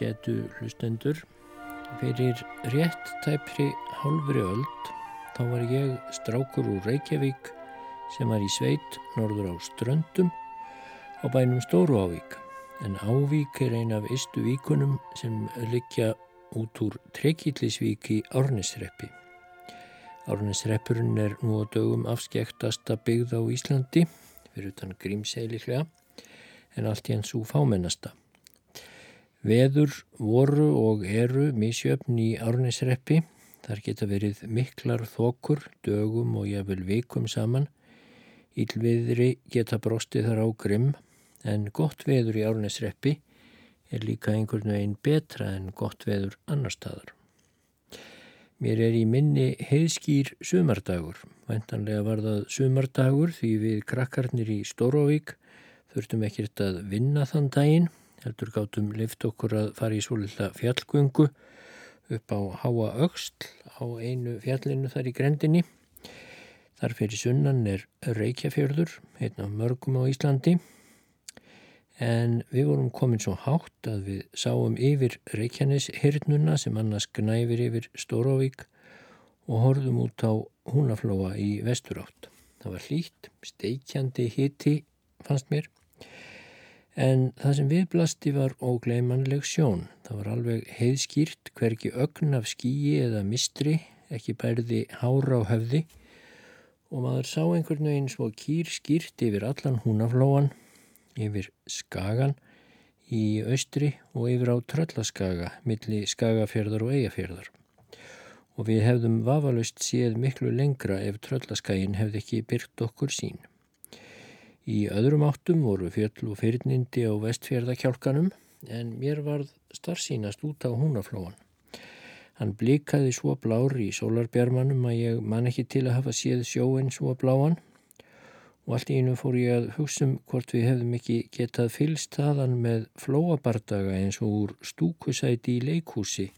á getu hlustendur. Fyrir rétt tæpri hálfri öld þá var ég strákur úr Reykjavík sem var í sveit norður á Ströndum á bænum Stóru Ávík. En Ávík er ein af ystu víkunum sem likja út úr Trekillisvík í Árnisreppi. Árnisreppurinn er nú á dögum afskektasta byggð á Íslandi fyrir utan grímseiliklega en allt í hans úr fámennasta. Veður voru og eru misjöfn í árnisreppi. Þar geta verið miklar þokur, dögum og jáfnvel vikum saman. Ílviðri geta brostið þar á grimm en gott veður í árnisreppi er líka einhvern veginn betra en gott veður annar staðar. Mér er í minni heiðskýr sumardagur. Væntanlega var það sumardagur því við krakkarnir í Stóróvík þurftum ekkert að vinna þann daginn. Heldur gátum lift okkur að fara í svolítla fjallgöngu upp á Háa Öxl á einu fjallinu þar í grendinni. Þar fyrir sunnan er Reykjafjörður, einn af mörgum á Íslandi en við vorum komin svo hátt að við sáum yfir Reykjanes hirnuna sem annars gnæfir yfir Stóróvík og horfum út á húnaflóa í vesturátt. Það var hlýtt, steikjandi hitti fannst mér en það sem viðblasti var ógleimanleg sjón. Það var alveg heiðskýrt hverki ögn af skíi eða mistri, ekki bærði hára á höfði og maður sá einhvern veginn svo kýr skýrt yfir allan húnaflóan yfir Skagan í austri og yfir á Tröllaskaga milli Skagafjörðar og Eyjafjörðar. Og við hefðum vafalust séð miklu lengra ef Tröllaskagin hefði ekki byrkt okkur sín. Í öðrum áttum voru fjöll og fyrirnindi á vestfjörðakjálkanum en mér varð starfsínast út á húnaflóan. Hann blikaði svo blár í sólarbjörmanum að ég man ekki til að hafa séð sjóin svo bláan og allt í einu fór ég að hugsa um hvort við hefðum ekki getað fylst þaðan með flóabardaga eins og úr stúkusæti í leikhúsi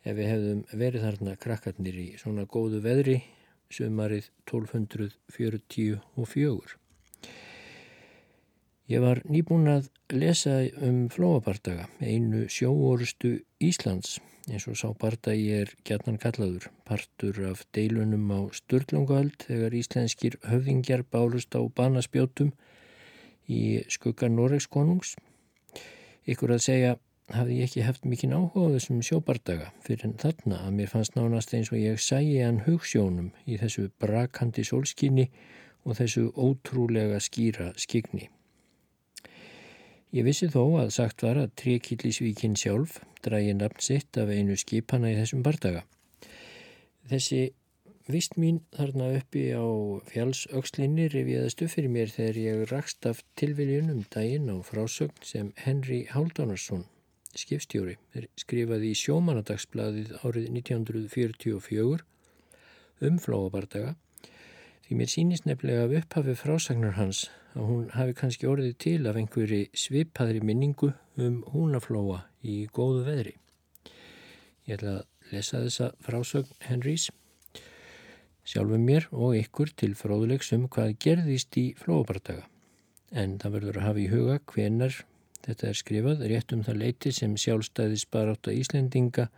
ef við hefðum verið þarna krakkarnir í svona góðu veðri sömarið 1244. Ég var nýbúin að lesa um flóabardaga, einu sjóorustu Íslands eins og sá bardagi er gætnan kallaður, partur af deilunum á Sturlungaöld þegar íslenskir höfðingjar bálust á banaspjótum í skugga Noregs konungs. Ykkur að segja hafði ég ekki haft mikinn áhuga á þessum sjóbardaga fyrir en þarna að mér fannst nánast eins og ég sæi hann hugssjónum í þessu brakandi sólskinni og þessu ótrúlega skýra skigni. Ég vissi þó að sagt var að Tríkillisvíkin sjálf drægi nafn sitt af einu skipana í þessum bardaga. Þessi vist mín þarna uppi á fjálsaukslinni reviðast upp fyrir mér þegar ég rakst af tilviljun um daginn á frásögn sem Henry Haldunarsson, skipstjóri, skrifaði í sjómanadagsbladið árið 1944 um flóabardaga því mér sínist nefnilega af upphafi frásagnar hans að hún hafi kannski orðið til af einhverju svipaðri minningu um húnaflóa í góðu veðri. Ég ætla að lesa þessa frásögn Henrys sjálfum mér og ykkur til fróðulegs um hvað gerðist í flóabardaga. En það verður að hafa í huga hvenar þetta er skrifað rétt um það leiti sem sjálfstæðis barátt að Íslendinga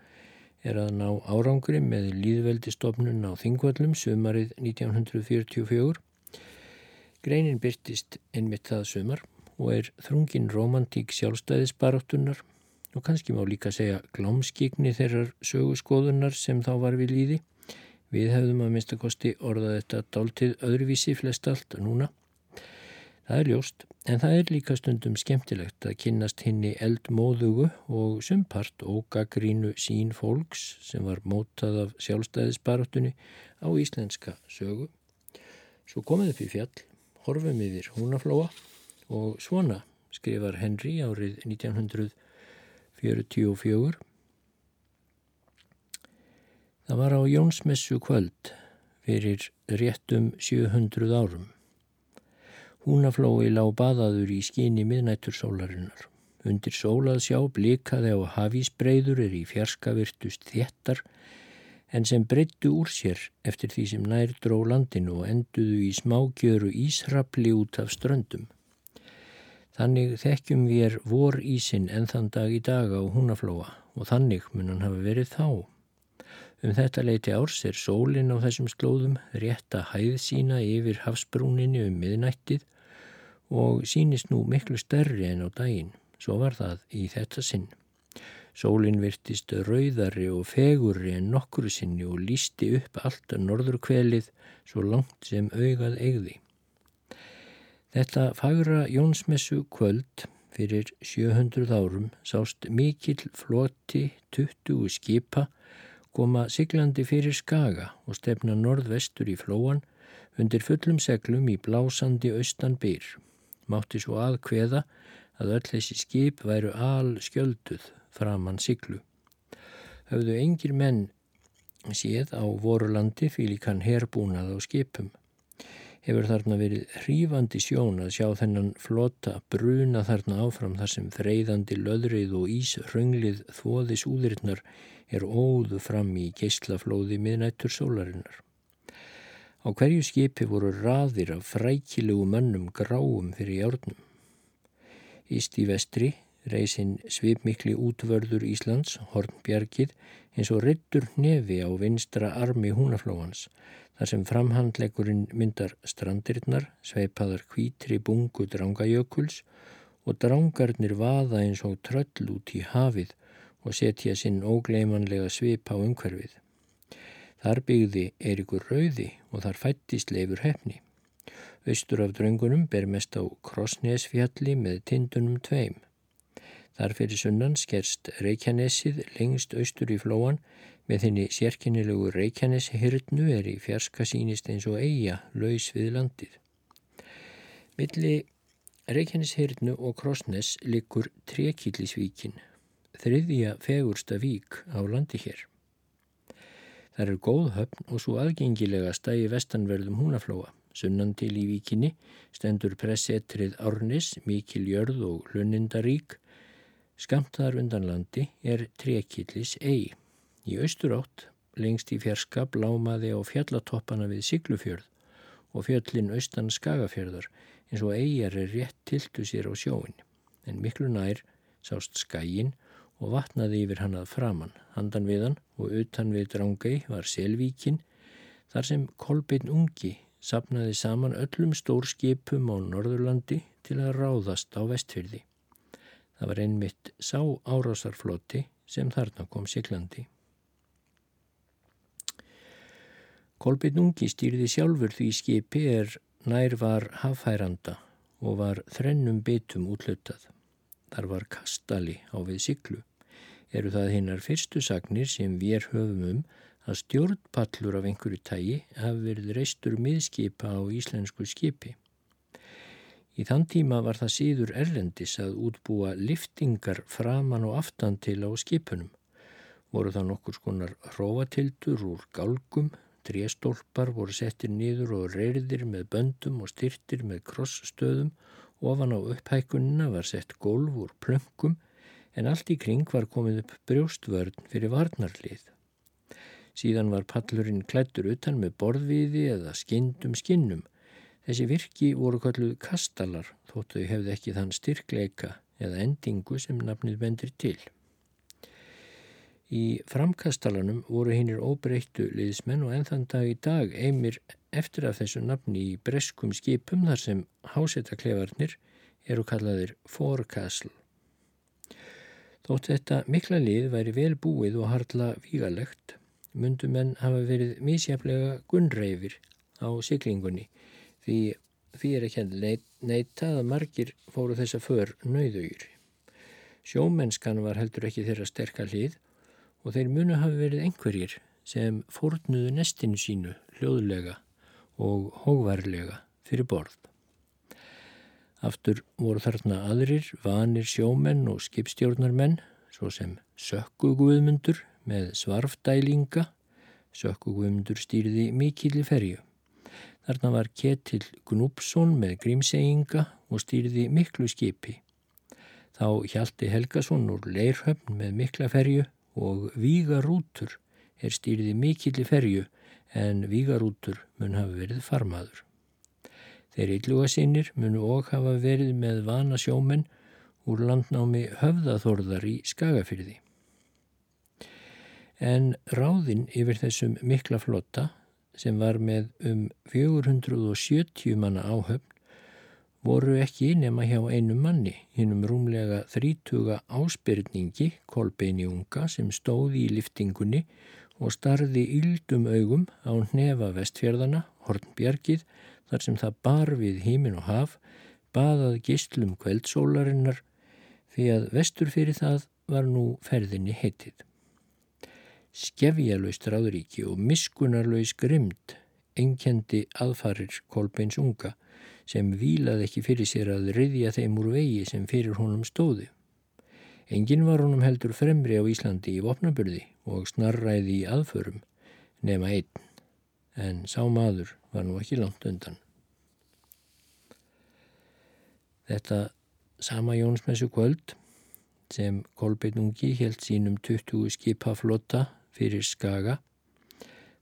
er að ná árangri með líðveldistofnun á Þingvallum sömarið 1944 Greinin byrtist einmitt það sömar og er þrungin romantík sjálfstæðisbaráttunar og kannski má líka segja glámskíkni þeirrar söguskoðunar sem þá var við líði. Við hefðum að minnstakosti orðað þetta dáltið öðruvísi flest allt núna. Það er ljóst, en það er líka stundum skemmtilegt að kynnast henni eldmóðugu og sumpart og gaggrínu sín fólks sem var mótað af sjálfstæðisbaráttunni á íslenska sögu. Svo komið upp í fjall horfum yfir húnaflóa og svona skrifar Henry árið 1944. Það var á Jónsmessu kvöld fyrir réttum 700 árum. Húnaflói lág baðaður í skíni miðnættur sólarinnar. Undir sólað sjá blikaði á hafísbreyður er í fjarskavirtust þéttar en sem breyttu úr sér eftir því sem nær dró landinu og enduðu í smágjöru ísrapli út af ströndum. Þannig þekkjum við vor ísin en þann dag í dag á húnaflóa og þannig mun hann hafa verið þá. Um þetta leiti árs er sólinn á þessum slóðum rétta hæð sína yfir hafsbrúninni um miðnættið og sínist nú miklu stærri en á daginn. Svo var það í þetta sinn. Sólinn virtist rauðari og fegurri en nokkru sinni og lísti upp allt að norðurkvelið svo langt sem augað eigði. Þetta fagra Jónsmessu kvöld fyrir 700 árum sást mikill floti 20 skipa koma siglandi fyrir skaga og stefna norðvestur í flóan undir fullum seglum í blásandi austan byr. Mátti svo aðkveða að öll þessi skip væru al skjölduð framann siglu. Höfðu engir menn séð á vorulandi fyrir kann herbúnað á skipum. Hefur þarna verið hrífandi sjón að sjá þennan flota bruna þarna áfram þar sem freyðandi löðrið og ísrönglið þvoðis úðirinnar er óðu fram í geyslaflóði miðnættur sólarinnar. Á hverju skipi voru raðir af frækilegu mannum gráum fyrir járnum. Íst í vestri reysinn svipmikli útvörður Íslands, Hornbjargið, eins og ryttur nefi á vinstra armi húnaflóans, þar sem framhandlegurinn myndar strandirnar, sveipaðar hvítri bungu drangajökuls og drangarnir vaða eins og tröll út í hafið og setja sinn ógleimanlega svip á umhverfið. Þar byggði Eirikur Rauði og þar fættist leifur hefni. Östur af dröngunum ber mest á Krossnesfjalli með tindunum tveim. Þar fyrir sunnan skerst Reykjanesið lengst austur í flóan með þinni sérkennilegu Reykjaneshyrnu er í fjarska sínist eins og eiga laus við landið. Milli Reykjaneshyrnu og Krossnes likur Trekillisvíkin þriðja fegursta vík á landi hér. Það er góð höfn og svo aðgengilega stægi vestanverðum húnaflóa. Sunnan til í víkinni stendur pressetrið Árnis, Mikil Jörð og Lunnindarík. Skamtaðar undan landi er Trekillis ei. Í austur átt, lengst í fjerska, blámaði á fjallatoppana við Siglufjörð og fjöllin austan Skagafjörðar eins og eigjar er rétt tiltu sér á sjóin. En miklu nær sást skægin og vatnaði yfir hann að framann. Handan við hann og utan við Drángei var Selvíkin þar sem Kolbeinn ungi sapnaði saman öllum stórskipum á Norðurlandi til að ráðast á vestfyrði. Það var einmitt sá árásarfloti sem þarna kom siglandi. Kolbeinn ungi stýrði sjálfur því skipi er nær var hafhæranda og var þrennum bitum útlutað. Þar var kastali á við siglu eru það hinnar fyrstu sagnir sem við höfum um að stjórnpallur af einhverju tægi hafi verið reistur miðskipa á íslensku skipi. Í þann tíma var það síður erlendis að útbúa liftingar framan og aftan til á skipunum. Voru það nokkur skonar hróatildur úr gálgum, tréstólpar voru settir niður og reyrðir með böndum og styrtir með krossstöðum, ofan á upphækunina var sett golf úr plöngum en allt í kring var komið upp brjóstvörn fyrir varnarlið. Síðan var pallurinn klættur utan með borðviði eða skindum skinnum. Þessi virki voru kalluð kastalar þóttu hefði ekki þann styrkleika eða endingu sem nafnið bendir til. Í framkastalanum voru hinnir óbreyttu liðsmenn og ennþann dag í dag einmir eftir af þessu nafni í breskum skipum þar sem hásetaklefarnir eru kallaðir forecastle. Þótt þetta mikla lið væri vel búið og harla vígalegt, myndum en hafa verið mísjaflega gunnreifir á siglingunni því því er ekki að neita að margir fóru þessa för nöyðugir. Sjómennskan var heldur ekki þeirra sterka lið og þeir munu hafi verið einhverjir sem fórnuðu nestinu sínu hljóðlega og hóvarlega fyrir borð. Aftur voru þarna aðrir, vanir sjómenn og skipstjórnarmenn, svo sem sökkuguðmundur með svarfdælinga. Sökkuguðmundur stýrði mikilli ferju. Þarna var Ketil Gnúpsson með grímseyinga og stýrði miklu skipi. Þá hjaldi Helgason úr Leirhöfn með mikla ferju og Vígarútur er stýrði mikilli ferju en Vígarútur mun hafa verið farmaður. Þeir illuga sínir munu og hafa verið með vana sjómenn úr landnámi höfðaþorðar í Skagafyrði. En ráðinn yfir þessum mikla flotta sem var með um 470 manna áhöfn voru ekki nema hjá einu manni, hinnum rúmlega þrítuga áspyrningi, Kolbeini unga, sem stóði í liftingunni og starði yldum augum á hnefa vestfjörðana, Hornbjargið, þar sem það bar við hímin og haf, baðað gistlum kveldsólarinnar, því að vestur fyrir það var nú ferðinni heitið. Skefjalöst ráðuríki og miskunarlaus grimd enkendi aðfarir Kolbeins unga, sem vílaði ekki fyrir sér að riðja þeim úr vegi sem fyrir honum stóði. Engin var honum heldur fremri á Íslandi í vopnaburði og snarræði í aðförum nema einn, en sá maður var nú ekki langt undan. Þetta sama Jónsmessu kvöld sem Kolbeinungi held sínum 20 skipaflotta fyrir Skaga,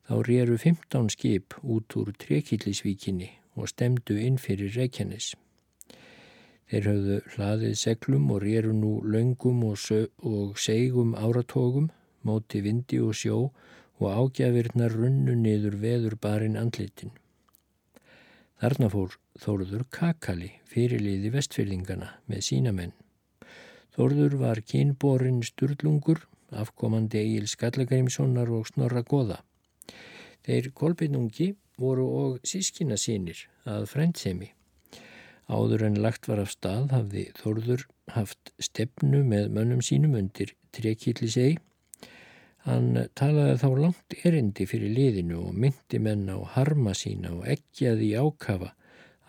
þá rýru 15 skip út úr Trekillisvíkinni og stemdu inn fyrir Reykjanes. Þeir höfðu hlaðið seglum og rýru nú laungum og, og segum áratógum, móti vindi og sjó og ágjafirnar runnu niður veður barinn andlitin. Þarna fór Þórður Kakali fyrirliði vestfyrðingana með sína menn. Þórður var kynborinn Sturlungur, afkomandi Egil Skallagrimssonar og Snorra Goða. Þeir kolbeinungi voru og sískina sínir að frændsemi. Áður en lagt var af stað hafði Þórður haft stefnu með mönnum sínum undir trekillisei. Hann talaði þá langt erindi fyrir liðinu og myndi menn á harma sína og ekkjaði ákafa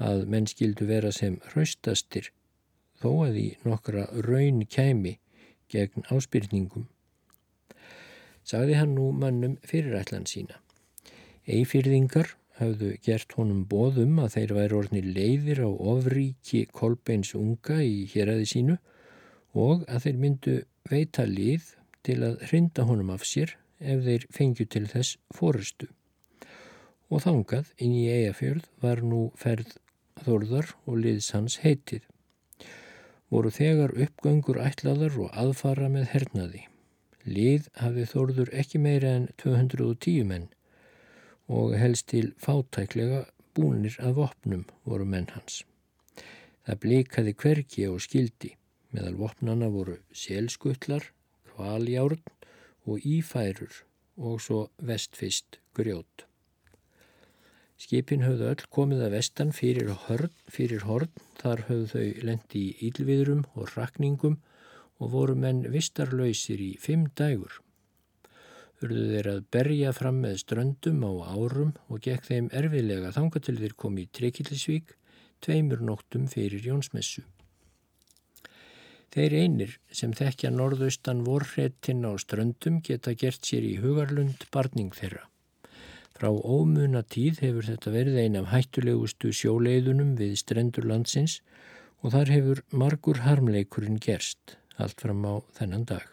að menn skildu vera sem hraustastir þó að í nokkra raun kæmi gegn áspyrningum. Sagði hann nú mannum fyrirætlan sína. Eifyrðingar hafðu gert honum bóðum að þeir væri orðni leiðir á ofríki Kolbeins unga í héræði sínu og að þeir myndu veita lið til að hrinda honum af sér ef þeir fengju til þess fórustu. Og þangað inn í eigafjörð var nú ferð þorðar og liðs hans heitið. Voru þegar uppgöngur ætlaðar og aðfara með hernaði. Lið hafi þorður ekki meira en 210 menn og helst til fátæklega búnir að vopnum voru menn hans. Það blikaði hverki og skildi. Meðal vopnana voru selskutlar, kvaljárn og ífærur og svo vestfist grjót. Skipin höfðu öll komið að vestan fyrir horn, fyrir horn þar höfðu þau lendi í ílviðrum og rakningum og voru menn vistarlausir í fimm dægur urðu þeir að berja fram með ströndum á árum og gekk þeim erfiðlega þanga til þeir komi í Trekillisvík tveimur nóttum fyrir Jónsmessu. Þeir einir sem þekkja norðaustan vorréttin á ströndum geta gert sér í hugarlund barning þeirra. Frá ómuna tíð hefur þetta verið ein af hættulegustu sjóleiðunum við strendur landsins og þar hefur margur harmleikurinn gerst allt fram á þennan dag.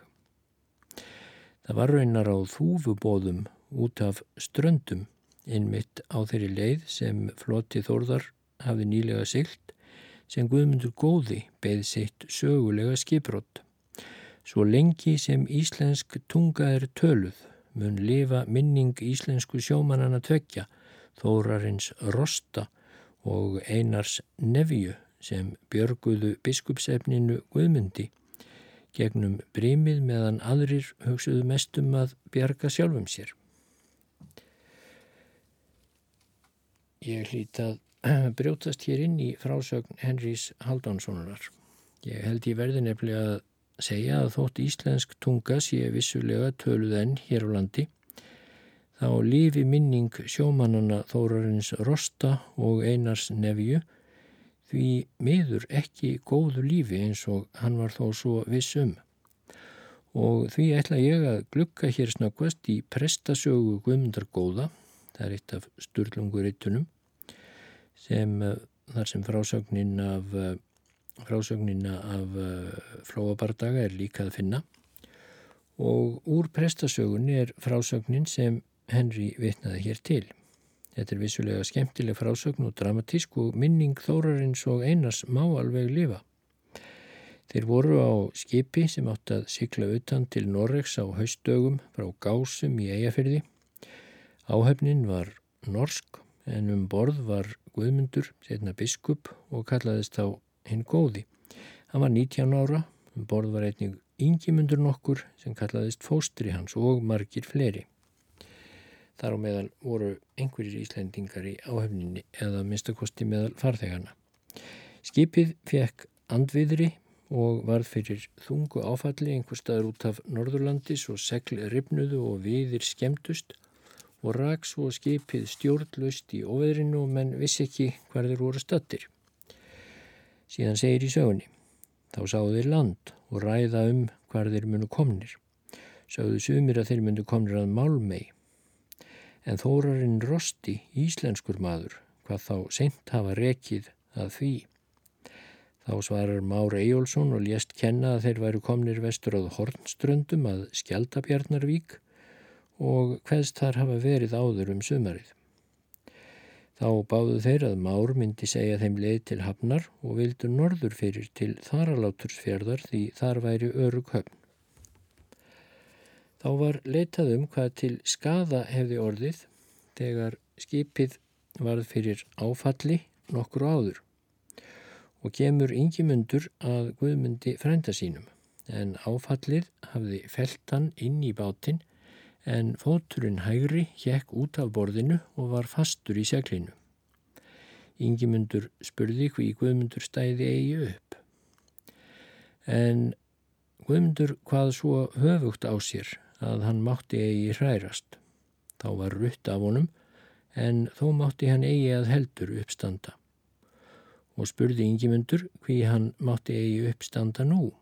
Það var raunar á þúfubóðum út af ströndum innmitt á þeirri leið sem flotti þórðar hafði nýlega silt sem Guðmundur góði beð sitt sögulega skiprótt. Svo lengi sem íslensk tunga er töluð mun lifa minning íslensku sjómanana tvekja þórarins Rosta og Einars Nevju sem björguðu biskupsefninu Guðmundi gegnum brímið meðan aðrir hugsuðu mestum að bjarga sjálfum sér. Ég hlýtt að brjótast hér inn í frásögn Henrys Haldónssonunar. Ég held ég verði nefnilega að segja að þótt íslensk tunga sé vissulega töluð enn hér á landi, þá lífi minning sjómanana Þórarins Rosta og Einars Nevju því miður ekki góðu lífi eins og hann var þó svo vissum. Og því ætla ég að glukka hér snakvast í prestasögu Guðmundar Góða, það er eitt af sturlungurittunum, sem eh, þar sem frásögnin af, eh, af eh, flóabardaga er líka að finna. Og úr prestasögunni er frásögnin sem Henry vitnaði hér til. Þetta er vissulega skemmtileg frásögn og dramatísk og minning þórarins og einars má alveg lifa. Þeir voru á skipi sem átt að sykla utan til Norregs á haustdögum frá Gásum í Eyjafyrði. Áhefnin var norsk en um borð var Guðmundur, setna biskup og kallaðist þá hinn góði. Hann var 19 ára, um borð var einnig yngimundur nokkur sem kallaðist fóstri hans og margir fleiri. Þar á meðal voru einhverjir íslendingar í áhefninni eða minnstakosti meðal farþegana. Skipið fekk andviðri og varð fyrir þungu áfalli einhver staður út af Norðurlandis og segl ripnuðu og viðir skemdust og raks og skipið stjórnlust í óveðrinu og menn vissi ekki hver þeir voru stattir. Síðan segir í sögunni, þá sáðu þeir land og ræða um hver þeir munu komnir. Sáðu sumir að þeir munu komnir að málmei. En þórarinn Rosti, íslenskur maður, hvað þá seint hafa rekið að því. Þá svarar Már Ejjólfsson og lést kenna að þeir væru komnir vestur áð Hornströndum að Skjaldabjarnarvík og hveðst þar hafa verið áður um sumarið. Þá báðu þeir að Már myndi segja þeim leið til Hafnar og vildu norður fyrir til Þaralátursfjörðar því þar væri örug höfn. Þá var leitað um hvað til skada hefði orðið þegar skipið varð fyrir áfalli nokkur áður og gemur yngimundur að Guðmundi frænda sínum en áfallið hafði feltan inn í bátinn en fóturinn hægri hjekk út af borðinu og var fastur í seglinu. Yngimundur spurði hví Guðmundur stæði eigi upp. En Guðmundur hvað svo höfugt á sér að hann mátti eigi hrærast. Þá var rutt af honum en þó mátti hann eigi að heldur uppstanda. Og spurði Yngimundur hví hann mátti eigi uppstanda nú.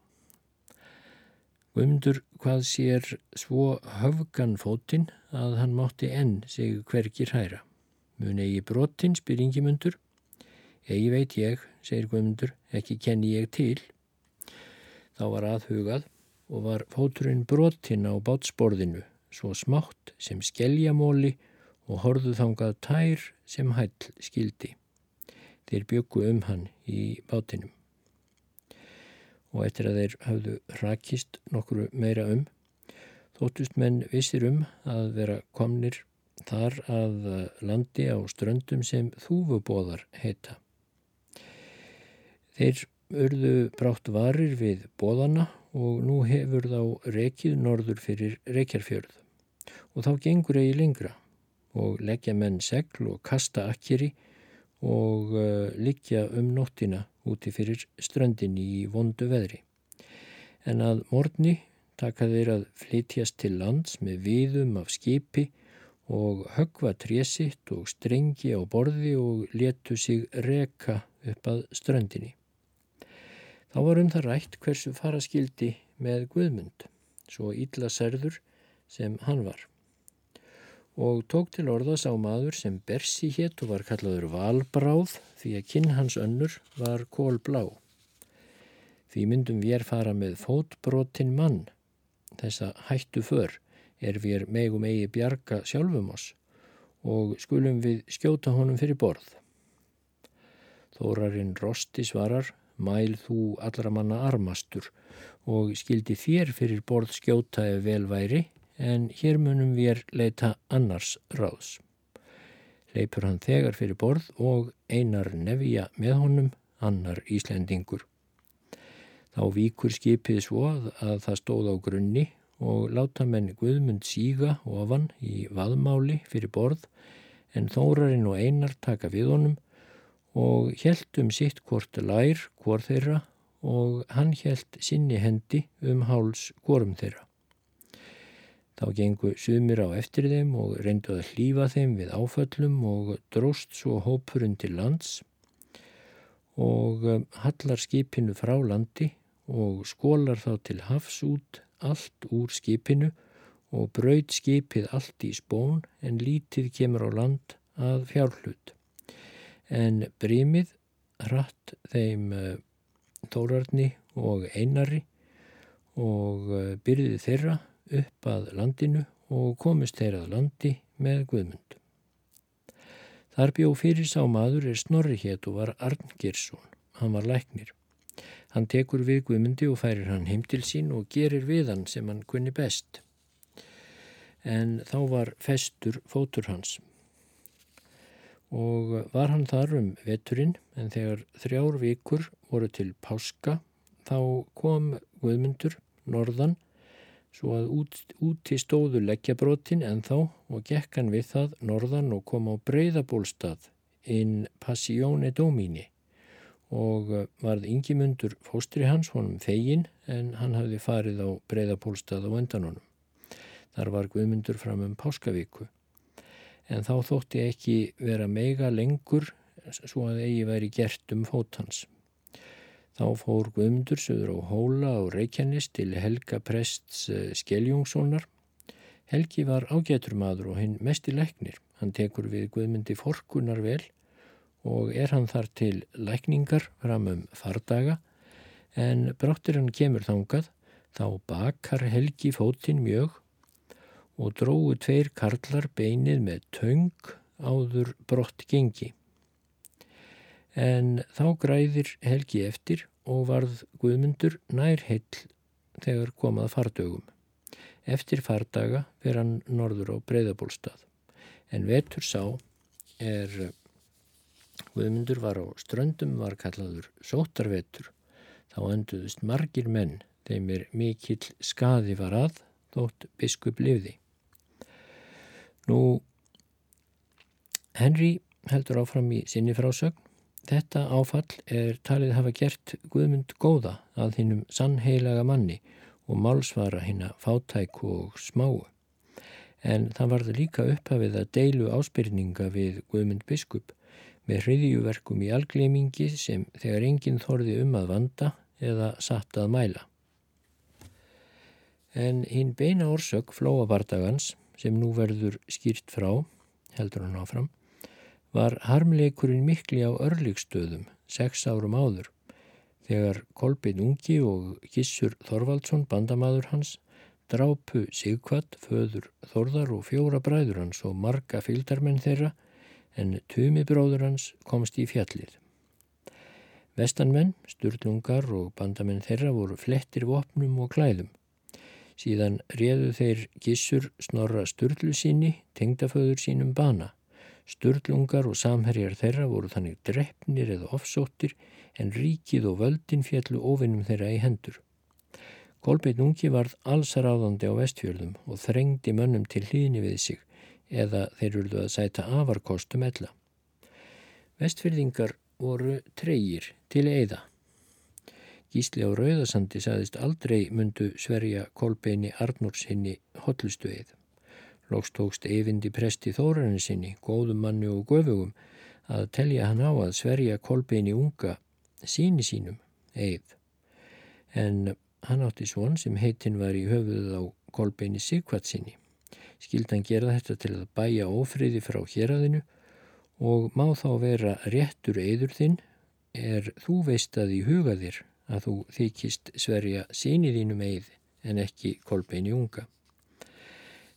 Guðmundur hvað sér svo höfgan fótinn að hann mátti enn sig hvergi hræra. Mun eigi brotinn, spyr yngimundur. Egi veit ég, segir Guðmundur, ekki kenni ég til. Þá var aðhugað og var fóturinn brotinn á bátsborðinu, svo smátt sem skeljamóli og horðu þangað tær sem hæll skildi. Þeir byggu um hann í bátinum og eftir að þeir hafðu rakist nokkru meira um þóttust menn vissir um að vera komnir þar að landi á ströndum sem þúfubóðar heita. Þeir urðu brátt varir við bóðana og nú hefur þá rekið norður fyrir rekjarfjörð og þá gengur eigi lengra og leggja menn segl og kasta akkeri og uh, liggja um nóttina úti fyrir ströndin í vondu veðri. En að morgni taka þeir að flytjast til lands með viðum af skipi og högva trésitt og strengi á borði og letu sig reka upp að ströndinni. Þá var um það rætt hversu faraskildi með Guðmund, svo ítla serður sem hann var og tók til orðas á maður sem Bersi hétt og var kallaður Valbráð því að kinn hans önnur var kólblá. Því myndum við fara með fótbrotin mann. Þessa hættu för er við megum eigi bjarga sjálfum oss og skulum við skjóta honum fyrir borð. Þórarinn Rosti svarar, mæl þú allra manna armastur og skildi þér fyrir borð skjóta ef vel væri en hér munum við leita annars ráðs. Leipur hann þegar fyrir borð og einar nefja með honum annar Íslendingur. Þá víkur skipið svo að, að það stóð á grunni og láta menn Guðmund síga ofan í vaðmáli fyrir borð en þórarinn og einar taka við honum og helt um sitt hvort lær hvort þeirra og hann helt sinni hendi um háls hvorum þeirra. Þá gengu sumir á eftir þeim og reyndu að hlýfa þeim við áföllum og dróst svo hópurinn til lands og um, hallar skipinu frá landi og skólar þá til hafs út allt úr skipinu og braud skipið allt í spón en lítið kemur á land að fjárhlut. En brímið hratt þeim tórarni og einari og uh, byrðið þeirra upp að landinu og komist þeir að landi með Guðmund. Þar bjó fyrir sá maður er snorri hétt og var Arngersson. Hann var læknir. Hann tekur við Guðmundi og færir hann heim til sín og gerir við hann sem hann kunni best. En þá var festur fótur hans. Og var hann þar um veturinn en þegar þrjár vikur voru til páska þá kom Guðmundur norðan svo að út, úti stóðu leggjabrótin en þá og gekk hann við það norðan og kom á breyðabólstað inn Passione Domini og varð yngimundur fóstri hans honum fegin en hann hafði farið á breyðabólstað á endan honum. Þar var Guðmundur fram um Páskavíku en þá þótti ekki vera meiga lengur svo að eigi væri gert um fótans. Þá fór Guðmundur söður á Hóla og Reykjanes til Helga Prests eh, Skeljungssonar. Helgi var ágætur maður og hinn mest í læknir. Hann tekur við Guðmundi forkunar vel og er hann þar til lækningar fram um fardaga en bráttir hann kemur þangað þá bakar Helgi fótinn mjög og dróðu tveir karlar beinið með töng áður brott gengi en þá græðir Helgi eftir og varð Guðmundur nær heill þegar komað fardögum. Eftir fardaga fer hann norður á breyðabólstað. En vetur sá er Guðmundur var á ströndum var kallaður sótarvetur. Þá enduðust margir menn þeim er mikill skaði var að þótt biskup lifði. Nú Henry heldur áfram í sinni frásögn Þetta áfall er talið hafa gert Guðmund góða að hinnum sannheilaga manni og málsvara hinn að fátæku og smáu. En það varði líka upphafið að deilu áspyrninga við Guðmund biskup með hriðjuverkum í algleimingi sem þegar enginn þorði um að vanda eða satt að mæla. En hinn beina orsök flóabardagans sem nú verður skýrt frá, heldur hann áfram, var harmleikurinn mikli á örlikstöðum sex árum áður þegar Kolbin Ungi og Gissur Þorvaldsson, bandamadur hans, drápu Sigvatt, föður Þorðar og fjóra bræður hans og marga fylgdarmenn þeirra en tumi bróður hans komst í fjallið. Vestanmenn, sturlungar og bandamenn þeirra voru flettir vopnum og klæðum. Síðan réðu þeir Gissur snorra sturlu síni, tengdaföður sínum bana. Sturlungar og samherjar þeirra voru þannig drefnir eða ofsóttir en ríkið og völdin fjallu ofinnum þeirra í hendur. Kolbeitt ungi varð allsaráðandi á vestfjörðum og þrengdi mönnum til hlýðni við sig eða þeir urðu að sæta afarkostum ella. Vestfjörðingar voru treyir til eiða. Gísli á Rauðasandi saðist aldrei mundu sverja Kolbeini Arnúrsinni hotlustu eið. Lóks tókst eyfindi presti þóranin sinni, góðum manni og göfugum, að telja hann á að sverja kolbeini unga síni sínum, eið. En hann átti svon sem heitinn var í höfuðuð á kolbeini Sigvart sinni. Skildan gera þetta til að bæja ofriði frá héradinu og má þá vera réttur eður þinn er þú veist að í huga þér að þú þykist sverja síni þínum eið en ekki kolbeini unga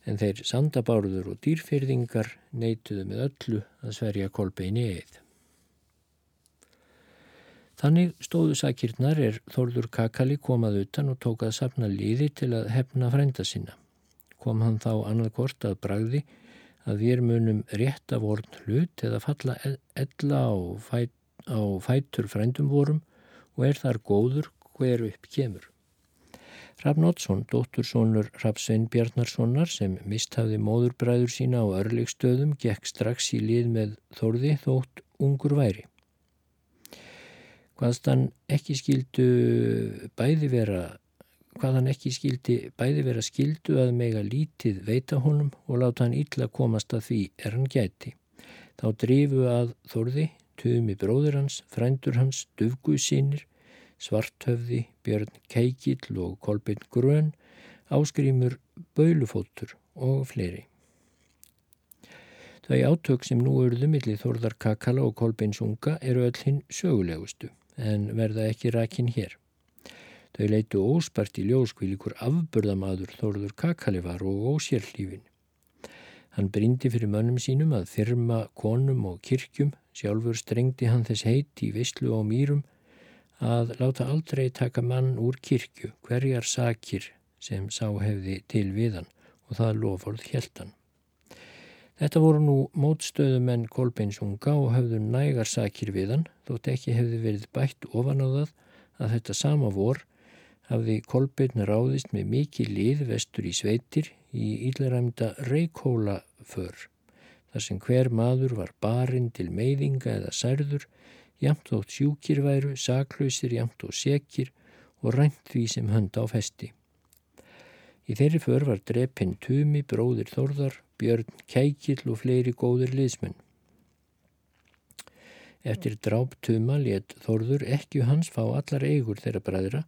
en þeir sandabárður og dýrfyrðingar neituðu með öllu að sverja kolbeini eið. Þannig stóðu sakirnar er Þórður Kakali komað utan og tók að sapna líði til að hefna frænda sinna. Kom hann þá annað kort að bragði að við munum rétt af orðn hlut eða falla ella á, fæt, á fætur frændum vorum og er þar góður hver upp kemur. Hrafn Oddsson, dóttursónur Hrafsvein Bjarnarssonar sem misthafði móðurbræður sína á örleikstöðum, gekk strax í lið með Þórði þótt ungur væri. Hvaðst hann ekki skildu bæði vera, hvað hann ekki skildi bæði vera skildu að mega lítið veita honum og láta hann illa komast að því er hann gæti. Þá drifu að Þórði, tuðmi bróður hans, frændur hans, dufguð sínir, Svarthöfði, Björn Keikill og Kolbeinn Grön, Áskrimur Baulufóttur og fleiri. Þau átök sem nú eruðu millir Þórðar Kakala og Kolbeins unga eru öll hinn sögulegustu en verða ekki rækinn hér. Þau leitu óspart í ljóskvílikur afbörðamadur Þórður Kakali var og ósérlífin. Hann brindi fyrir mönnum sínum að þyrma konum og kirkjum, sjálfur strengdi hann þess heit í visslu og mýrum að láta aldrei taka mann úr kirkju, hverjar sakir sem sá hefði til við hann og það lofórð hjæltan. Þetta voru nú mótstöðumenn Kolbeinsunga og höfðu nægar sakir við hann, þótt ekki hefði verið bætt ofan á það að þetta sama vor hafði Kolbein ráðist með mikið lið vestur í sveitir í ílaræmda Reykjóla för, þar sem hver maður var barinn til meiðinga eða særður, jamt þótt sjúkir væru, saklausir, jamt og sekir og rænt því sem hönd á festi. Í þeirri för var drepinn Tumi, bróðir Þórðar, Björn Kækill og fleiri góðir liðsmenn. Eftir dráp Tuma let Þórður ekki hans fá allar eigur þeirra bræðra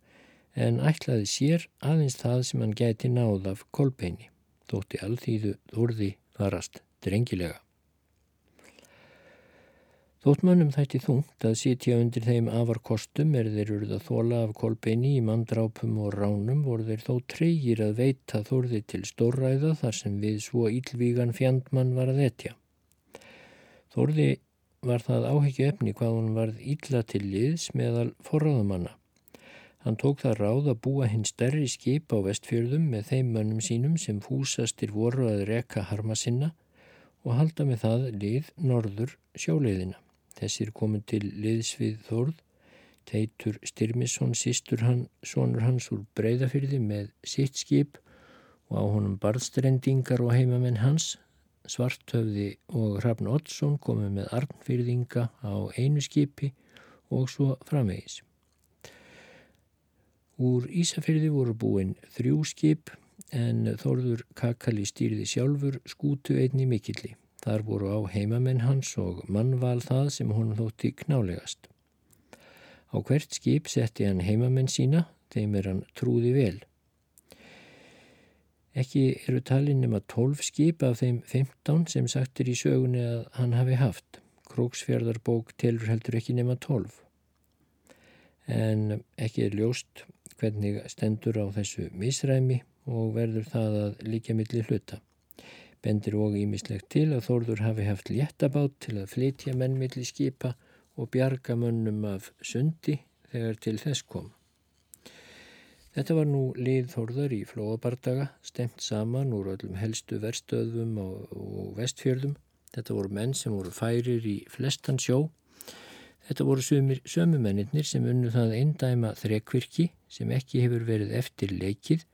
en ætlaði sér aðeins það sem hann gæti náð af kolbeini, þótti alþýðu Þórði varast drengilega. Þóttmannum þætti þungt að sitja undir þeim afar kostum er þeir eruð að þóla af kolbeini í mandrápum og ránum voru þeir þó treyjir að veita þórði til stórræða þar sem við svo ílvígan fjandmann var að etja. Þórði var það áhegju efni hvað hún varð ílla til liðs meðal forráðamanna. Hann tók það ráð að búa hinn stærri skip á vestfjörðum með þeim mönnum sínum sem fúsastir voru að reka harma sinna og halda með það lið norður sjóleiðina. Þessir komin til liðsvið Þórð, teitur Styrmisson, sístur hann, sonur hans úr breyðafyrði með sitt skip og á honum barðstrendingar og heimamenn hans, Svartöfði og Hrafn Oddsson komið með arnfyrðinga á einu skipi og svo framvegis. Úr Ísafyrði voru búin þrjú skip en Þórður Kakali stýrði sjálfur skútu einni mikilli. Þar voru á heimamenn hans og mannval það sem hún þótti knálegast. Á hvert skip setti hann heimamenn sína, þeim er hann trúði vel. Ekki eru talin nema 12 skip af þeim 15 sem sagtir í sögunni að hann hafi haft. Króksfjörðarbók telur heldur ekki nema 12. En ekki er ljóst hvernig stendur á þessu misræmi og verður það að líka milli hluta. Bendir og ímislegt til að Þórður hafi haft léttabát til að flytja mennmiðli skipa og bjarga mönnum af sundi þegar til þess kom. Þetta var nú lið Þórðar í flóabardaga, stemt saman úr öllum helstu verstöðum og vestfjörðum. Þetta voru menn sem voru færir í flestan sjó. Þetta voru sömumennir sem unnu það eindæma þrekvirki sem ekki hefur verið eftir leikið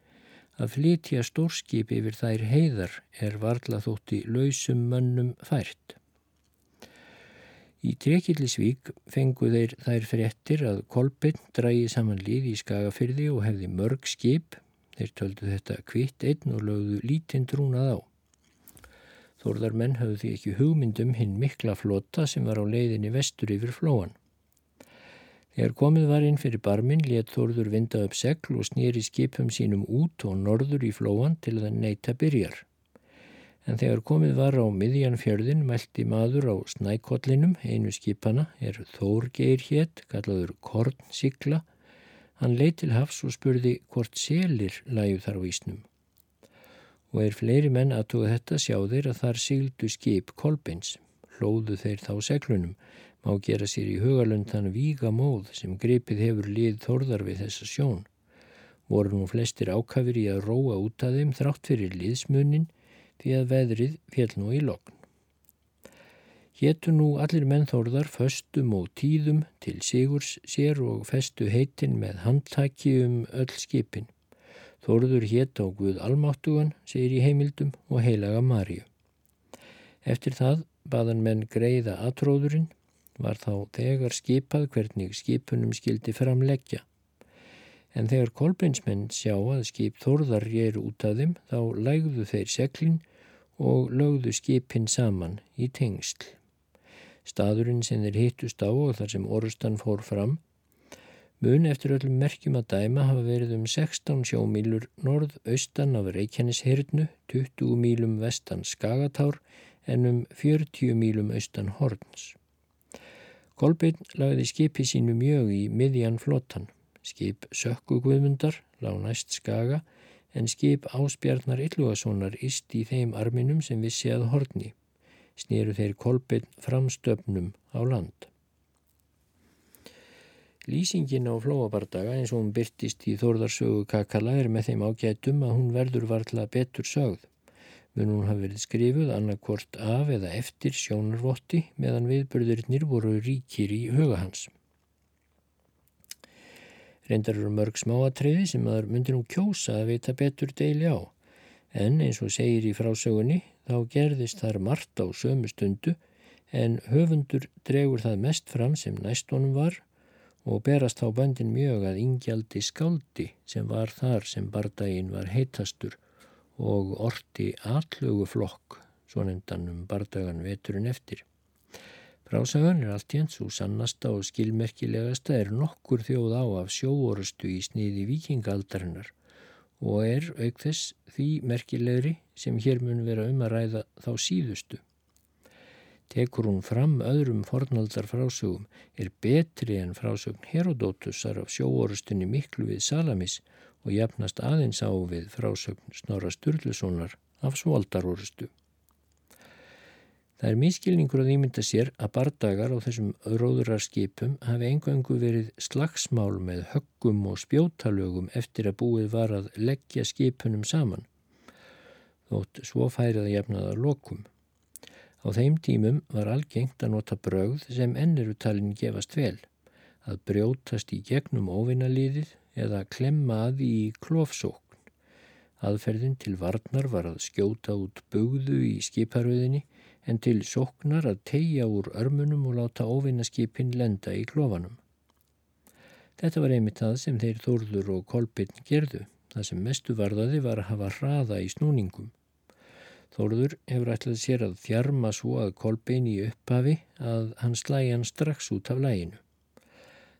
Að flytja stórskip yfir þær heiðar er varla þótti lausum mönnum fært. Í Trekillisvík fengu þeir þær fréttir að Kolbinn drægi saman lið í Skagafyrði og hefði mörg skip. Þeir töldu þetta kvitt einn og lögðu lítinn trúnað á. Þórðar menn hafðu því ekki hugmyndum hinn mikla flota sem var á leiðinni vestur yfir flóan. Þegar komið var inn fyrir barminn let Þórður vinda upp segl og snýri skipum sínum út og norður í flóan til að neyta byrjar. En þegar komið var á miðjan fjörðin meldi maður á snækollinum, einu skipana, er Þórgeir hétt, kallaður Kornsikla. Hann leið til hafs og spurði hvort selir læju þar á ísnum. Og er fleiri menn aðtóða þetta sjá þeir að þar sigildu skip kolbins. Hlóðu þeir þá seglunum má gera sér í hugalund þann víga móð sem gripið hefur lið þorðar við þessa sjón. Voru nú flestir ákafir í að róa út að þeim þrátt fyrir liðsmunin því að veðrið fél nú í lokn. Héttu nú allir mennþórðar föstum og tíðum til sigurs sér og festu heitin með handtaki um öll skipin. Þórður hétt á Guð Almáttugan, segir í heimildum og heilaga Marju. Eftir það baðan menn greiða aðtróðurinn var þá þegar skipað hvernig skipunum skildi framleggja. En þegar kolbeinsmenn sjá að skip þorðar eru út af þeim þá lægðu þeir seglin og lögðu skipin saman í tengsl. Staðurinn sem þeir hittust á og þar sem orustan fór fram mun eftir öllum merkjum að dæma hafa verið um 16 sjómílur norð-austan af Reykjaneshyrnu, 20 mílum vestan Skagatár en um 40 mílum austan Horns. Kolbeinn lagði skipi sínu mjög í miðjan flottan. Skip sökku guðmundar, lág næst skaga, en skip áspjarnar Yllugasonar ist í þeim arminum sem vissi að horni. Snýru þeir kolbinn framstöfnum á land. Lýsingin á flóabardaga eins og hún byrtist í Þórðarsögu Kakala er með þeim ágætum að hún verður varðla betur sögð. Mun hún hafi verið skrifuð annarkvort af eða eftir sjónarvotti meðan viðbörðurinnir voru ríkir í huga hans. Reyndar eru mörg smáatriði sem maður myndir nú kjósa að vita betur deili á. En eins og segir í frásögunni þá gerðist þar margt á sömu stundu en höfundur dregur það mest fram sem næstónum var og berast þá böndin mjög að ingjaldi skáldi sem var þar sem bardaginn var heitastur og orti allögu flokk svo nefndan um bardagan veturinn eftir. Frásagan er allt jens og sannasta og skilmerkilegasta er nokkur þjóð á af sjóorustu í sniði vikingaldarinnar og er auk þess því merkilegri sem hér mun vera um að ræða þá síðustu. Tekur hún fram öðrum fornaldar frásögum er betri en frásögn Herodótusar af sjóorustunni miklu við Salamis og jafnast aðeins á við frásögn Snorra Sturlusonar af Svoldarorustu. Það er miskilningur að ímynda sér að bardagar á þessum róðurarskipum hafi engöngu verið slagsmál með höggum og spjótalögum eftir að búið var að leggja skipunum saman. Þótt svo færið að jafnaða lokum. Á þeim tímum var algengt að nota brauð sem ennirutalinn gefast vel, að brjótast í gegnum óvinnalíðið eða klemma að í klófsókn. Aðferðin til varnar var að skjóta út bugðu í skiparöðinni en til sóknar að tegja úr örmunum og láta óvinnaskipin lenda í klofanum. Þetta var einmitt það sem þeir þórður og kolpinn gerðu. Það sem mestu varðaði var að hafa hraða í snúningum. Þórður hefur ætlað sér að þjarma svo að kolpinn í upphafi að hann slægi hann strax út af læginu.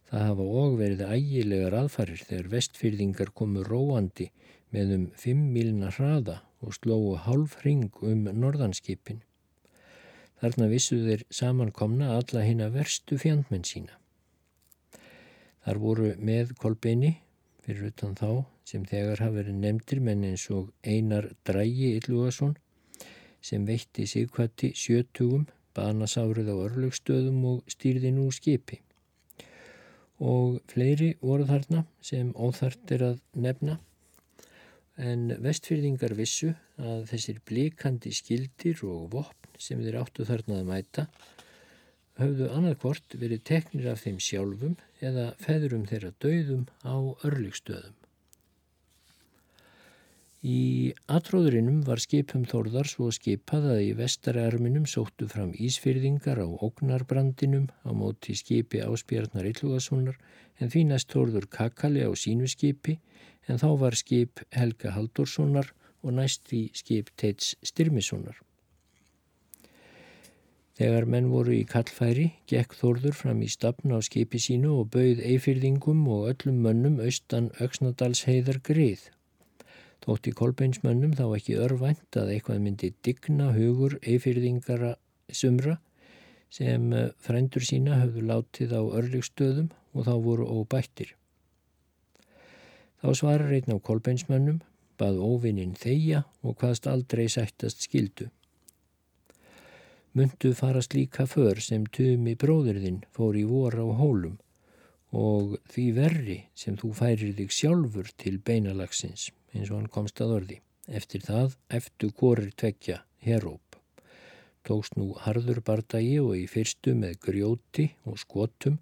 Það hafa og verið ægilegar aðfarir þegar vestfyrðingar komu róandi með um 5 milna hraða og slóu hálf ring um norðanskipin. Þarna vissu þeir samankomna alla hinn að verstu fjandmenn sína. Þar voru með kolbeini fyrir utan þá sem þegar hafa verið nefndir menn eins og Einar Drægi Illugason sem veitti sigkvætti sjötugum, banasárið á örlugstöðum og stýrði nú skipi. Og fleiri voru þarna sem óþart er að nefna en vestfyrðingar vissu að þessir blíkandi skildir og vopn sem þeir áttu þarna að mæta höfðu annarkvort verið teknir af þeim sjálfum eða feðurum þeirra döðum á örlygstöðum. Í atróðurinnum var skipum Þórðar svo skipað að í vestararminum sóttu fram ísfyrðingar á ógnarbrandinum á móti skipi áspjarnar Yllugassonar en því næst Þórður Kakali á sínu skipi en þá var skip Helga Haldurssonar og næst því skip Teits Styrmissonar. Þegar menn voru í kallfæri, gekk Þórður fram í stafn á skipi sínu og bauð eifyrðingum og öllum mönnum austan Öksnadals heiðar grið. Þótti kolbeinsmönnum þá ekki örvænt að eitthvað myndi digna hugur eifyrðingara sumra sem eh, frendur sína höfðu látið á örligstöðum og þá voru óbættir. Þá svarar einn á kolbeinsmönnum, bað óvinnin þeia og hvaðst aldrei sættast skildu myndu farast líka för sem tumi bróðurðinn fór í vor á hólum og því verri sem þú færir þig sjálfur til beinalagsins eins og hann komst að orði. Eftir það eftir korir tvekja heróp. Tókst nú harður bardagi og í fyrstu með grjóti og skotum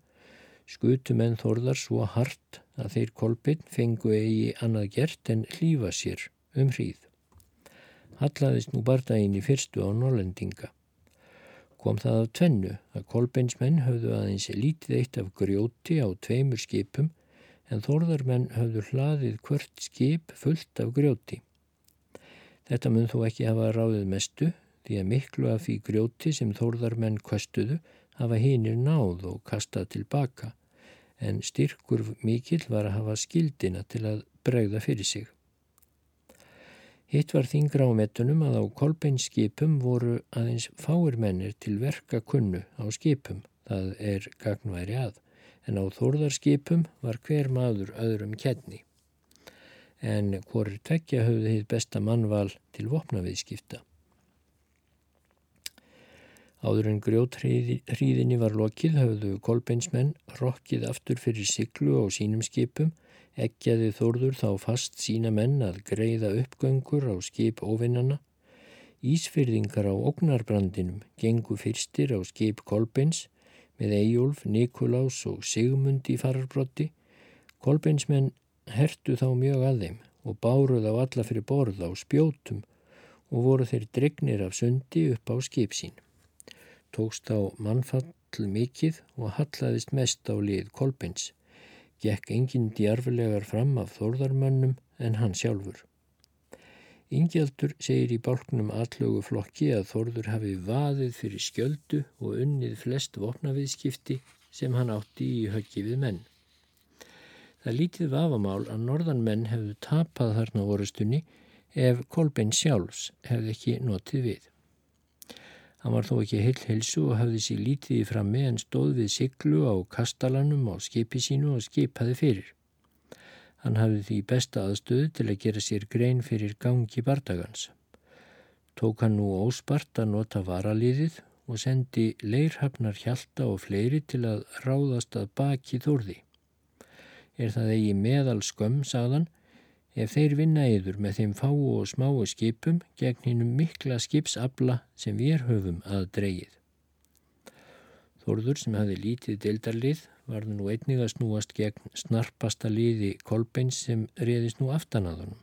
skutum en þorðar svo hart að þeir kolpinn fengu eigi annað gert en hlýfa sér um hríð. Hallaðist nú bardaginn í fyrstu á Norrlendinga kom það af tvennu að kolbeinsmenn höfðu aðeins lítið eitt af grjóti á tveimur skipum en þórðarmenn höfðu hlaðið hvert skip fullt af grjóti. Þetta mun þó ekki hafa ráðið mestu því að miklu af því grjóti sem þórðarmenn kostuðu hafa hinnir náð og kastað tilbaka en styrkur mikill var að hafa skildina til að bregða fyrir sig. Hitt var þingra á metunum að á kolbeinskipum voru aðeins fáir mennir til verka kunnu á skipum, það er gagnværi að, en á þórðarskipum var hver maður öðrum kenni. en hvorir tvekja höfðu hitt besta mannval til vopnaviðskipta. Áður en grjóthríðinni var lokið höfðu kolbeinsmenn rokkið aftur fyrir siglu á sínum skipum, eggjaði þórður þá fast sína menn að greiða uppgöngur á skip óvinnana. Ísfyrðingar á Ognarbrandinum gengu fyrstir á skip kolbeins með Eyjólf, Nikolás og Sigmund í fararbrotti. Kolbeinsmenn hertu þá mjög að þeim og báruð á alla fyrir borð á spjótum og voru þeir dregnir af sundi upp á skip sín. Tókst á mannfall mikill og hallaðist mest á lið Kolbeins. Gekk enginn djarfilegar fram af þórðarmönnum en hann sjálfur. Ingjaldur segir í bálknum allögu flokki að Þórður hafi vaðið fyrir skjöldu og unnið flest vopnaviðskipti sem hann átti í höggi við menn. Það lítið vafamál að norðan menn hefðu tapað þarna orustunni ef Kolbein sjálfs hefði ekki notið við. Hann var þó ekki heil helsu og hafði sér lítið í frammi en stóð við siglu á kastalanum á skipi sínu og skipaði fyrir. Hann hafði því besta aðstöðu til að gera sér grein fyrir gangi bardagans. Tók hann nú óspart að nota varaliðið og sendi leirhafnar hjalta og fleiri til að ráðast að baki þórði er það eigi meðal skömm, sagðan, ef þeir vinna yður með þeim fáu og smáu skipum gegn hinnum mikla skipsabla sem við höfum að dreyið. Þorður sem hafi lítið deildarlið varðu nú einnig að snúast gegn snarpasta liði kolbeins sem reyðist nú aftan að honum.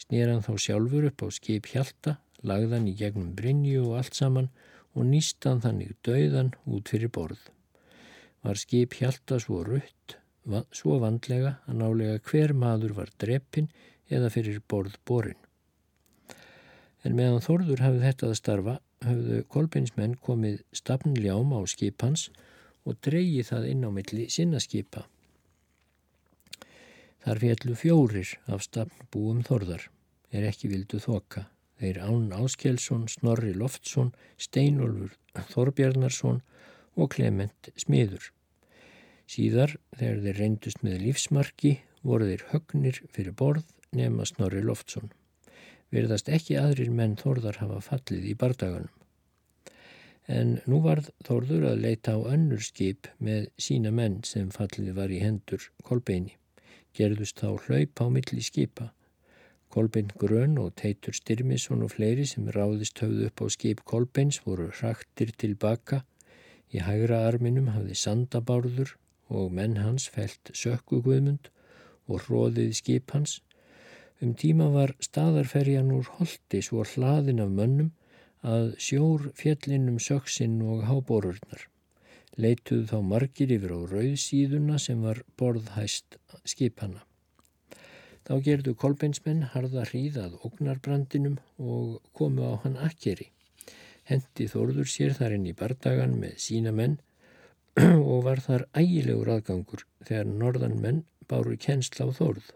Snýran þá sjálfur upp á skip hjalta, lagðan í gegnum Brynju og allt saman og nýstan þannig döiðan út fyrir borð. Var skip hjalta svo rutt svo vandlega að nálega hver maður var dreppin eða fyrir borð borin. En meðan Þorður hafið þetta að starfa hafðu kolbeinsmenn komið stafnljám á skipans og dreyið það inn á milli sinna skipa. Þar fjallu fjórir af stafnbúum Þorðar, er ekki vildu þoka. Þeir Án Áskelsson, Snorri Loftsson, Steinolfur Þorbjarnarsson og Klement Smiður. Síðar, þegar þeir reyndust með lífsmarki, voru þeir högnir fyrir borð nema Snorri Loftsson. Verðast ekki aðrir menn Þórðar hafa fallið í bardaganum. En nú varð Þórður að leita á önnur skip með sína menn sem fallið var í hendur Kolbeini. Gerðust þá hlaup á milli skipa. Kolbein Grön og Teitur Styrmisson og fleiri sem ráðist höfðu upp á skip Kolbeins voru hraktir tilbaka. Í hægra arminum hafði sandabárður og menn hans felt sökku guðmund og hróðið skip hans. Um tíma var staðarferjan úr holdi svo hlaðin af mönnum að sjór fjallinum söksinn og háborurnar. Leituð þá margir yfir á rauðsíðuna sem var borðhæst skipana. Þá gerðu kolbeinsmenn harða hríðað ógnarbrandinum og komu á hann akkeri. Hendi þorður sér þar inn í bardagan með sína menn og var þar ægilegur aðgangur þegar norðan menn báru kennsla á þórð.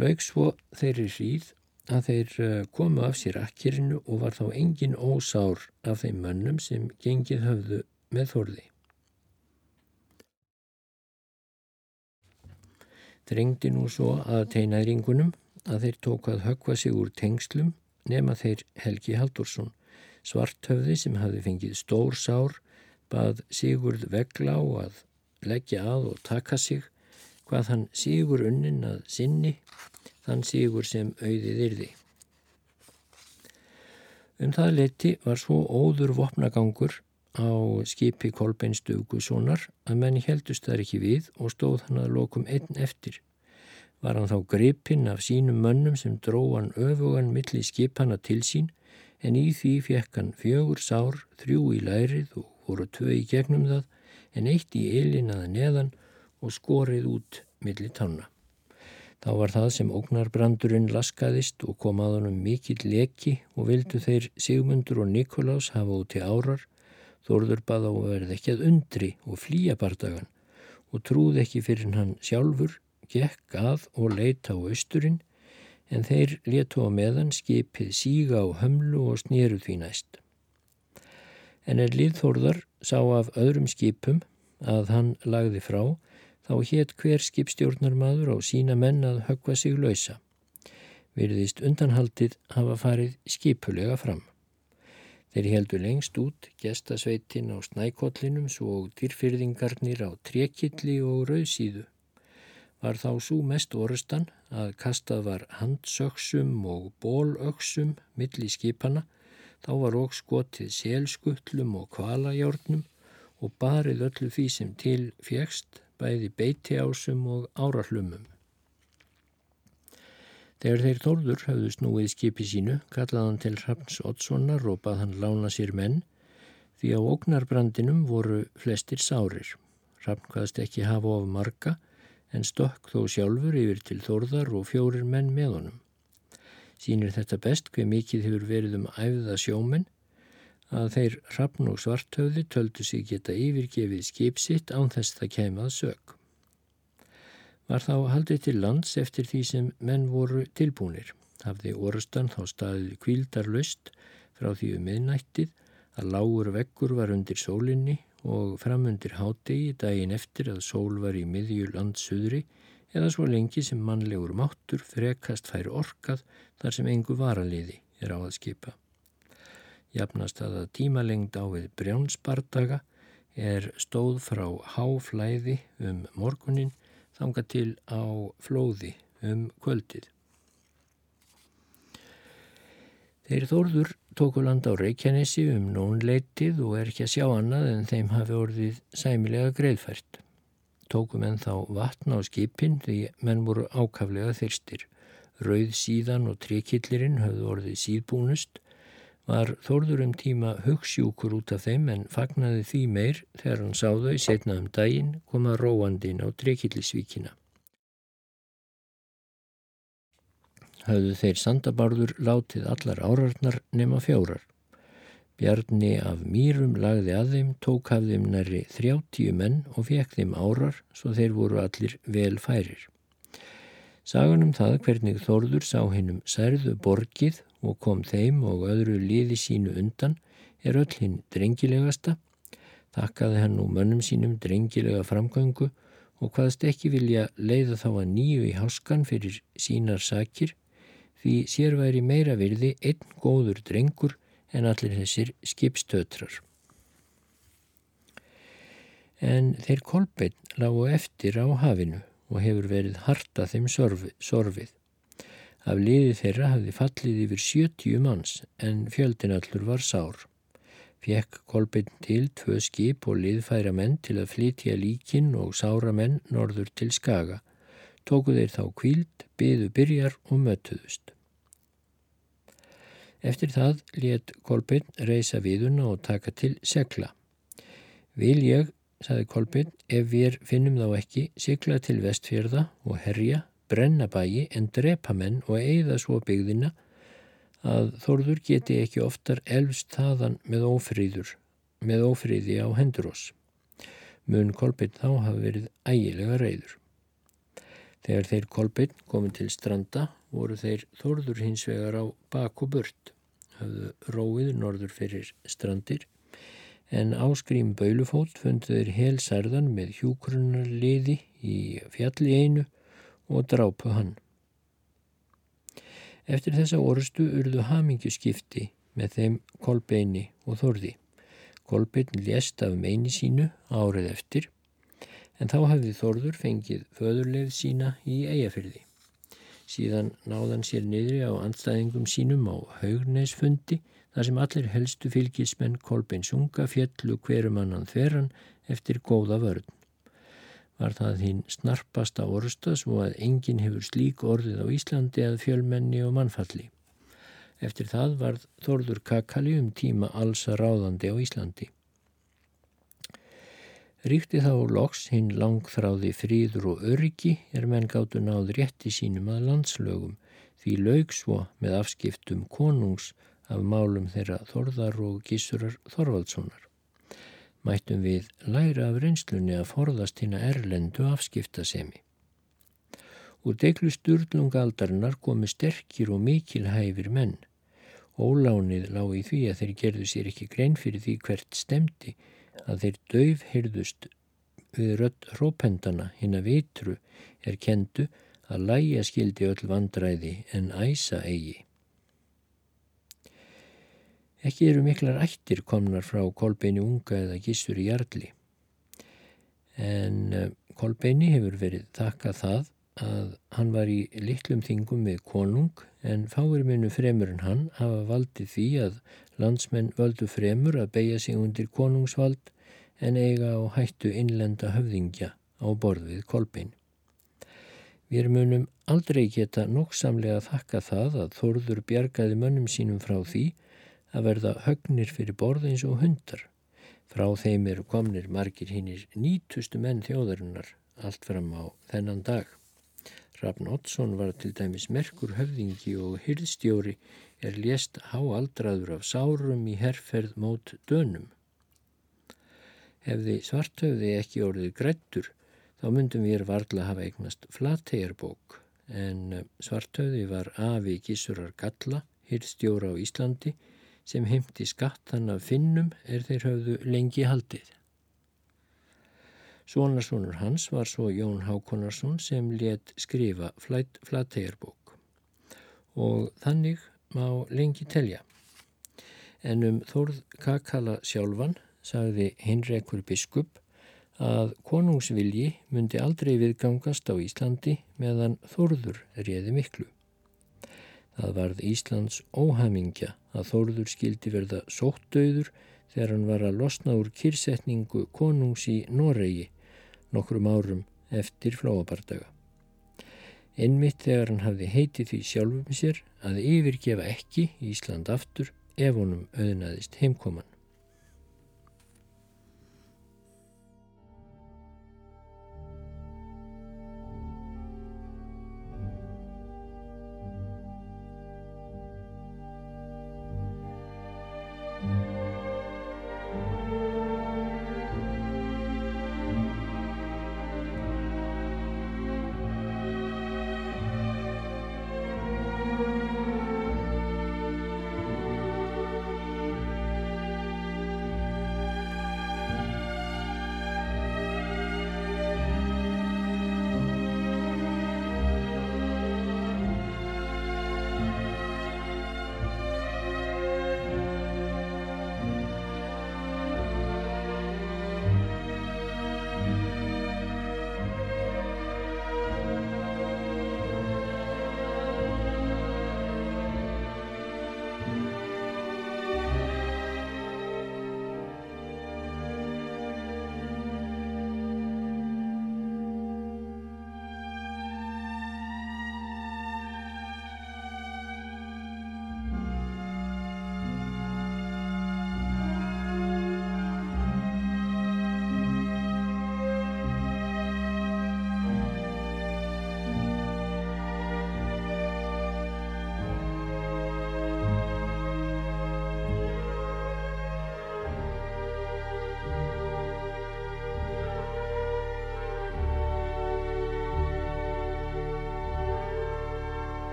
Laug svo þeirri hríð að þeir eh, komu af sér akkirinu og var þá engin ósár af þeim mönnum sem gengið höfðu með þórði. Drengdi nú svo að teinæringunum að þeir tók að högva sig úr tengslum nema þeir Helgi Haldursson, svarthöfði sem hafi fengið stór sár bað Sigurd vegla á að leggja að og taka sig hvað hann Sigur unnin að sinni þann Sigur sem auðið yrði. Um það leti var svo óður vopnagangur á skipi Kolbein Stugussonar að menni heldust þar ekki við og stóð hann að lokum einn eftir. Var hann þá gripinn af sínum mönnum sem dróðan öfugan milli skipana til sín en í því fekk hann fjögur sár, þrjú í lærið og voru tvö í gegnum það en eitt í ylinaða neðan og skorið út millir tanna. Þá var það sem ógnarbrandurinn laskaðist og kom að honum mikill leki og vildu þeir Sigmundur og Nikolás hafa út í árar, þorður bað á að verða ekki að undri og flýja bardagan og trúð ekki fyrir hann sjálfur, gekk að og leita á austurinn en þeir letu á meðan skipið síga á hömlu og snýru því næst. En er Líðþórðar sá af öðrum skipum að hann lagði frá, þá hétt hver skipstjórnarmadur á sína menn að högva sig lausa. Virðist undanhaldið hafa farið skipulega fram. Þeir heldur lengst út gestasveitin á snækollinum svo dýrfyrðingarnir á trekilli og rauðsíðu. Var þá svo mest orustan að kastað var handsöksum og bólöksum milli skipana, þá var óg skotið selskullum og kvalajárnum og barið öllu því sem til fjekst bæði beitiásum og árallumum. Þegar þeir tórður hafðu snúið skipi sínu, kallaði hann til Hrafns Oddssonar og bað hann lána sér menn, því á ógnarbrandinum voru flestir sárir. Hrafn hvaðst ekki hafa of marga, en stokk þó sjálfur yfir til þórðar og fjórir menn með honum. Sýnir þetta best hver mikið hefur verið um æfða sjóminn, að þeir Hrafn og Svarthöfði töldu sig geta yfirgefið skipsitt án þess það kemað sög. Var þá haldið til lands eftir því sem menn voru tilbúnir. Hafði orustan þá staðið kvildarlöst frá því um miðnættið að lágur vekkur var undir sólinni og framundir hádegi daginn eftir að sól var í miðju landsuðri eða svo lengi sem mannlegur máttur frekast fær orkað þar sem engu varaliði er á að skipa. Jafnast að að tímalengd á við brjánsbardaga er stóð frá háflæði um morgunin þanga til á flóði um kvöldið. Þeir þórður tóku land á Reykjanesi um nónleitið og er ekki að sjá annað en þeim hafi orðið sæmilega greiðfært. Tóku menn þá vatn á skipin því menn voru ákaflega þyrstir. Rauð síðan og tríkillirinn höfðu orðið síðbúnust var Þórður um tíma hugssjúkur út af þeim en fagnaði því meir þegar hann sá þau setna um daginn koma róandin á Trekillisvíkina. Hauðu þeir sandabarður látið allar árarnar nema fjórar. Bjarni af mýrum lagði að þeim, tók af þeim næri þrjáttíu menn og fekk þeim árar svo þeir voru allir vel færir. Sagan um það hvernig Þórður sá hennum særðu borgið og kom þeim og öðru liði sínu undan er öll hinn drengilegasta, þakkaði hann nú mönnum sínum drengilega framgöngu og hvaðst ekki vilja leiða þá að nýju í háskan fyrir sínar sakir því sér væri meira virði einn góður drengur en allir þessir skipstötrar. En þeir kolbeinn lágu eftir á hafinu og hefur verið harta þeim sorfið. Af liði þeirra hafði fallið yfir 70 manns en fjöldin allur var sár. Fjekk Kolbeinn til tvö skip og liðfæra menn til að flytja líkin og sára menn norður til Skaga. Tóku þeir þá kvíld, byðu byrjar og mötuðust. Eftir það let Kolbeinn reysa viðuna og taka til segla. Vil ég, saði Kolbeinn, ef við finnum þá ekki, sigla til vestfjörða og herja brenna bæi en drepa menn og eigða svo byggðina að Þórður geti ekki oftar elvst þaðan með ófríður, með ófríði á hendur oss. Mun Kolbeinn þá hafa verið ægilega reyður. Þegar þeir Kolbeinn komið til stranda voru þeir Þórður hins vegar á bak og burt, hafðu róið norður fyrir strandir, en áskrím Baulufót fundu þeir helsærðan með hjúkrunarliði í fjalli einu og drápu hann. Eftir þessa orustu urðu hamingju skipti með þeim Kolbeini og Þorði. Kolbein lést af meini sínu árið eftir en þá hafði Þorður fengið föðurleið sína í eigafyrði. Síðan náðan sér niðri á andstæðingum sínum á haugneisfundi þar sem allir helstu fylgismenn Kolbeins unga fjallu hverjum annan þveran eftir góða vörn var það hinn snarpasta orsta svo að enginn hefur slík orðið á Íslandi að fjölmenni og mannfalli. Eftir það var Þorður Kakali um tíma alls að ráðandi á Íslandi. Ríkti þá loks hinn langþráði fríður og öryggi er menn gáttu náð rétti sínum að landslögum því laug svo með afskiptum konungs af málum þeirra Þorðar og Gísurar Þorvaldssonar mættum við læra af reynslunni að forðast hinn að erlendu afskiptasemi. Úr deglu sturlungaldarinnar komu sterkir og mikilhæfir menn. Ólánið lág í því að þeir gerðu sér ekki grein fyrir því hvert stemdi að þeir döf hyrðust við rött hrópendana hinn að vitru er kendu að læja skildi öll vandræði en æsa eigi. Ekki eru miklar ættir komnar frá Kolbeini unga eða gísur í Jarlí. En eh, Kolbeini hefur verið þakkað það að hann var í litlum þingum með konung en fáir minnu fremur en hann hafa valdið því að landsmenn völdu fremur að beigja sig undir konungsvald en eiga á hættu innlenda höfðingja á borð við Kolbein. Við munum aldrei geta nokksamlega þakka það að Þórður bjargaði mönnum sínum frá því að verða högnir fyrir borð eins og hundar. Frá þeim eru komnir margir hinnir nýtustu menn þjóðarinnar allt fram á þennan dag. Rafn Ottsson var til dæmis merkur höfðingi og hyrðstjóri er lést háaldraður af sárum í herrferð mót dönum. Hefði svartöfði ekki orðið grættur þá myndum við varðla hafa eignast flategjarbók en svartöfði var afi gísurar galla, hyrðstjóra á Íslandi sem heimti skattan af finnum er þeir höfðu lengi haldið. Svonarsonur hans var svo Jón Hákonarsson sem let skrifa flategjarbók og þannig má lengi telja. En um Þórð Kakala sjálfan sagði Henrikur biskup að konungsvilji myndi aldrei viðgangast á Íslandi meðan Þórður réði miklu. Það varð Íslands óhamingja að Þórður skildi verða sóttauður þegar hann var að losna úr kyrsetningu konungs í Noregi nokkrum árum eftir flóabardaga. Einmitt þegar hann hafði heitið því sjálfum sér að yfirgefa ekki Ísland aftur ef honum auðnaðist heimkoman.